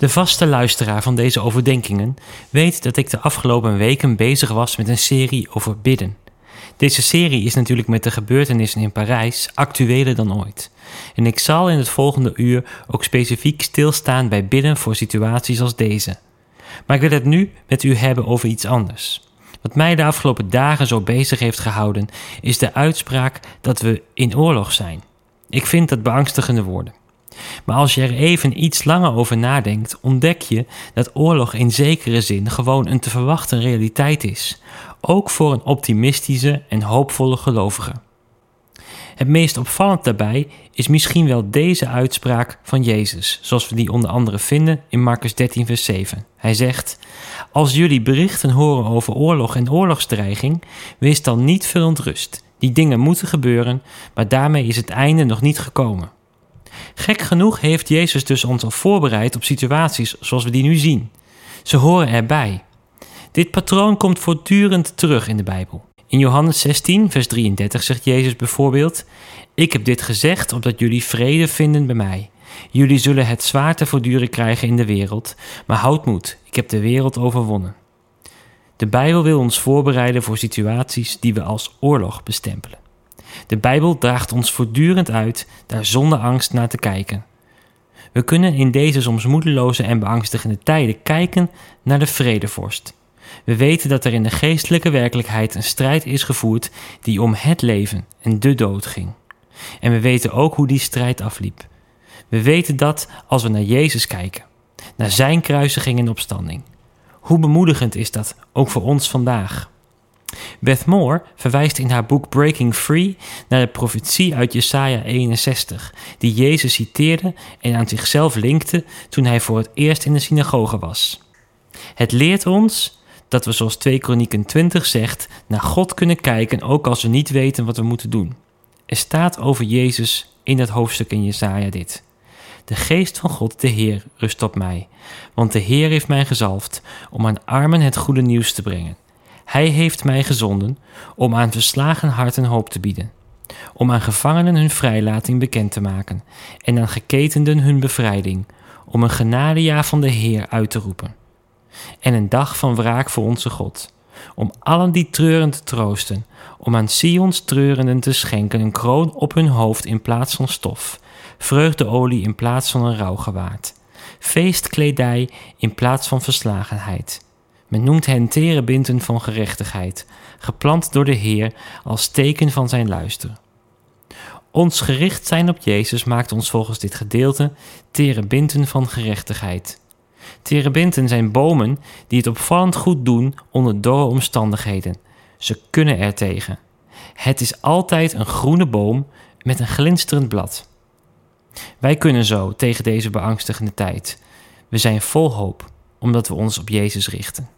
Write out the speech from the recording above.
De vaste luisteraar van deze overdenkingen weet dat ik de afgelopen weken bezig was met een serie over bidden. Deze serie is natuurlijk met de gebeurtenissen in Parijs actueler dan ooit. En ik zal in het volgende uur ook specifiek stilstaan bij bidden voor situaties als deze. Maar ik wil het nu met u hebben over iets anders. Wat mij de afgelopen dagen zo bezig heeft gehouden, is de uitspraak dat we in oorlog zijn. Ik vind dat beangstigende woorden. Maar als je er even iets langer over nadenkt, ontdek je dat oorlog in zekere zin gewoon een te verwachten realiteit is, ook voor een optimistische en hoopvolle gelovige. Het meest opvallend daarbij is misschien wel deze uitspraak van Jezus, zoals we die onder andere vinden in Marcus 13, vers 7. Hij zegt: Als jullie berichten horen over oorlog en oorlogsdreiging, wees dan niet verontrust. Die dingen moeten gebeuren, maar daarmee is het einde nog niet gekomen. Gek genoeg heeft Jezus dus ons al voorbereid op situaties zoals we die nu zien. Ze horen erbij. Dit patroon komt voortdurend terug in de Bijbel. In Johannes 16, vers 33 zegt Jezus bijvoorbeeld: Ik heb dit gezegd opdat jullie vrede vinden bij mij. Jullie zullen het zwaar te voortduren krijgen in de wereld, maar houd moed, ik heb de wereld overwonnen. De Bijbel wil ons voorbereiden voor situaties die we als oorlog bestempelen. De Bijbel draagt ons voortdurend uit daar zonder angst naar te kijken. We kunnen in deze soms moedeloze en beangstigende tijden kijken naar de vredevorst. We weten dat er in de geestelijke werkelijkheid een strijd is gevoerd die om het leven en de dood ging. En we weten ook hoe die strijd afliep. We weten dat als we naar Jezus kijken, naar zijn kruisiging en opstanding. Hoe bemoedigend is dat ook voor ons vandaag? Beth Moore verwijst in haar boek Breaking Free naar de profetie uit Jesaja 61, die Jezus citeerde en aan zichzelf linkte toen hij voor het eerst in de synagoge was. Het leert ons dat we zoals 2 Kronieken 20 zegt, naar God kunnen kijken ook als we niet weten wat we moeten doen. Er staat over Jezus in dat hoofdstuk in Jesaja dit. De geest van God, de Heer, rust op mij, want de Heer heeft mij gezalfd om aan armen het goede nieuws te brengen. Hij heeft mij gezonden om aan verslagen harten hoop te bieden, om aan gevangenen hun vrijlating bekend te maken en aan geketenden hun bevrijding, om een genadejaar van de Heer uit te roepen. En een dag van wraak voor onze God, om allen die treuren te troosten, om aan Sions treurenden te schenken een kroon op hun hoofd in plaats van stof, vreugdeolie in plaats van een rouwgewaad, feestkledij in plaats van verslagenheid men noemt hen terebinten van gerechtigheid, geplant door de Heer als teken van zijn luister. Ons gericht zijn op Jezus maakt ons volgens dit gedeelte terebinten van gerechtigheid. Terebinten zijn bomen die het opvallend goed doen onder dorre omstandigheden. Ze kunnen er tegen. Het is altijd een groene boom met een glinsterend blad. Wij kunnen zo tegen deze beangstigende tijd. We zijn vol hoop omdat we ons op Jezus richten.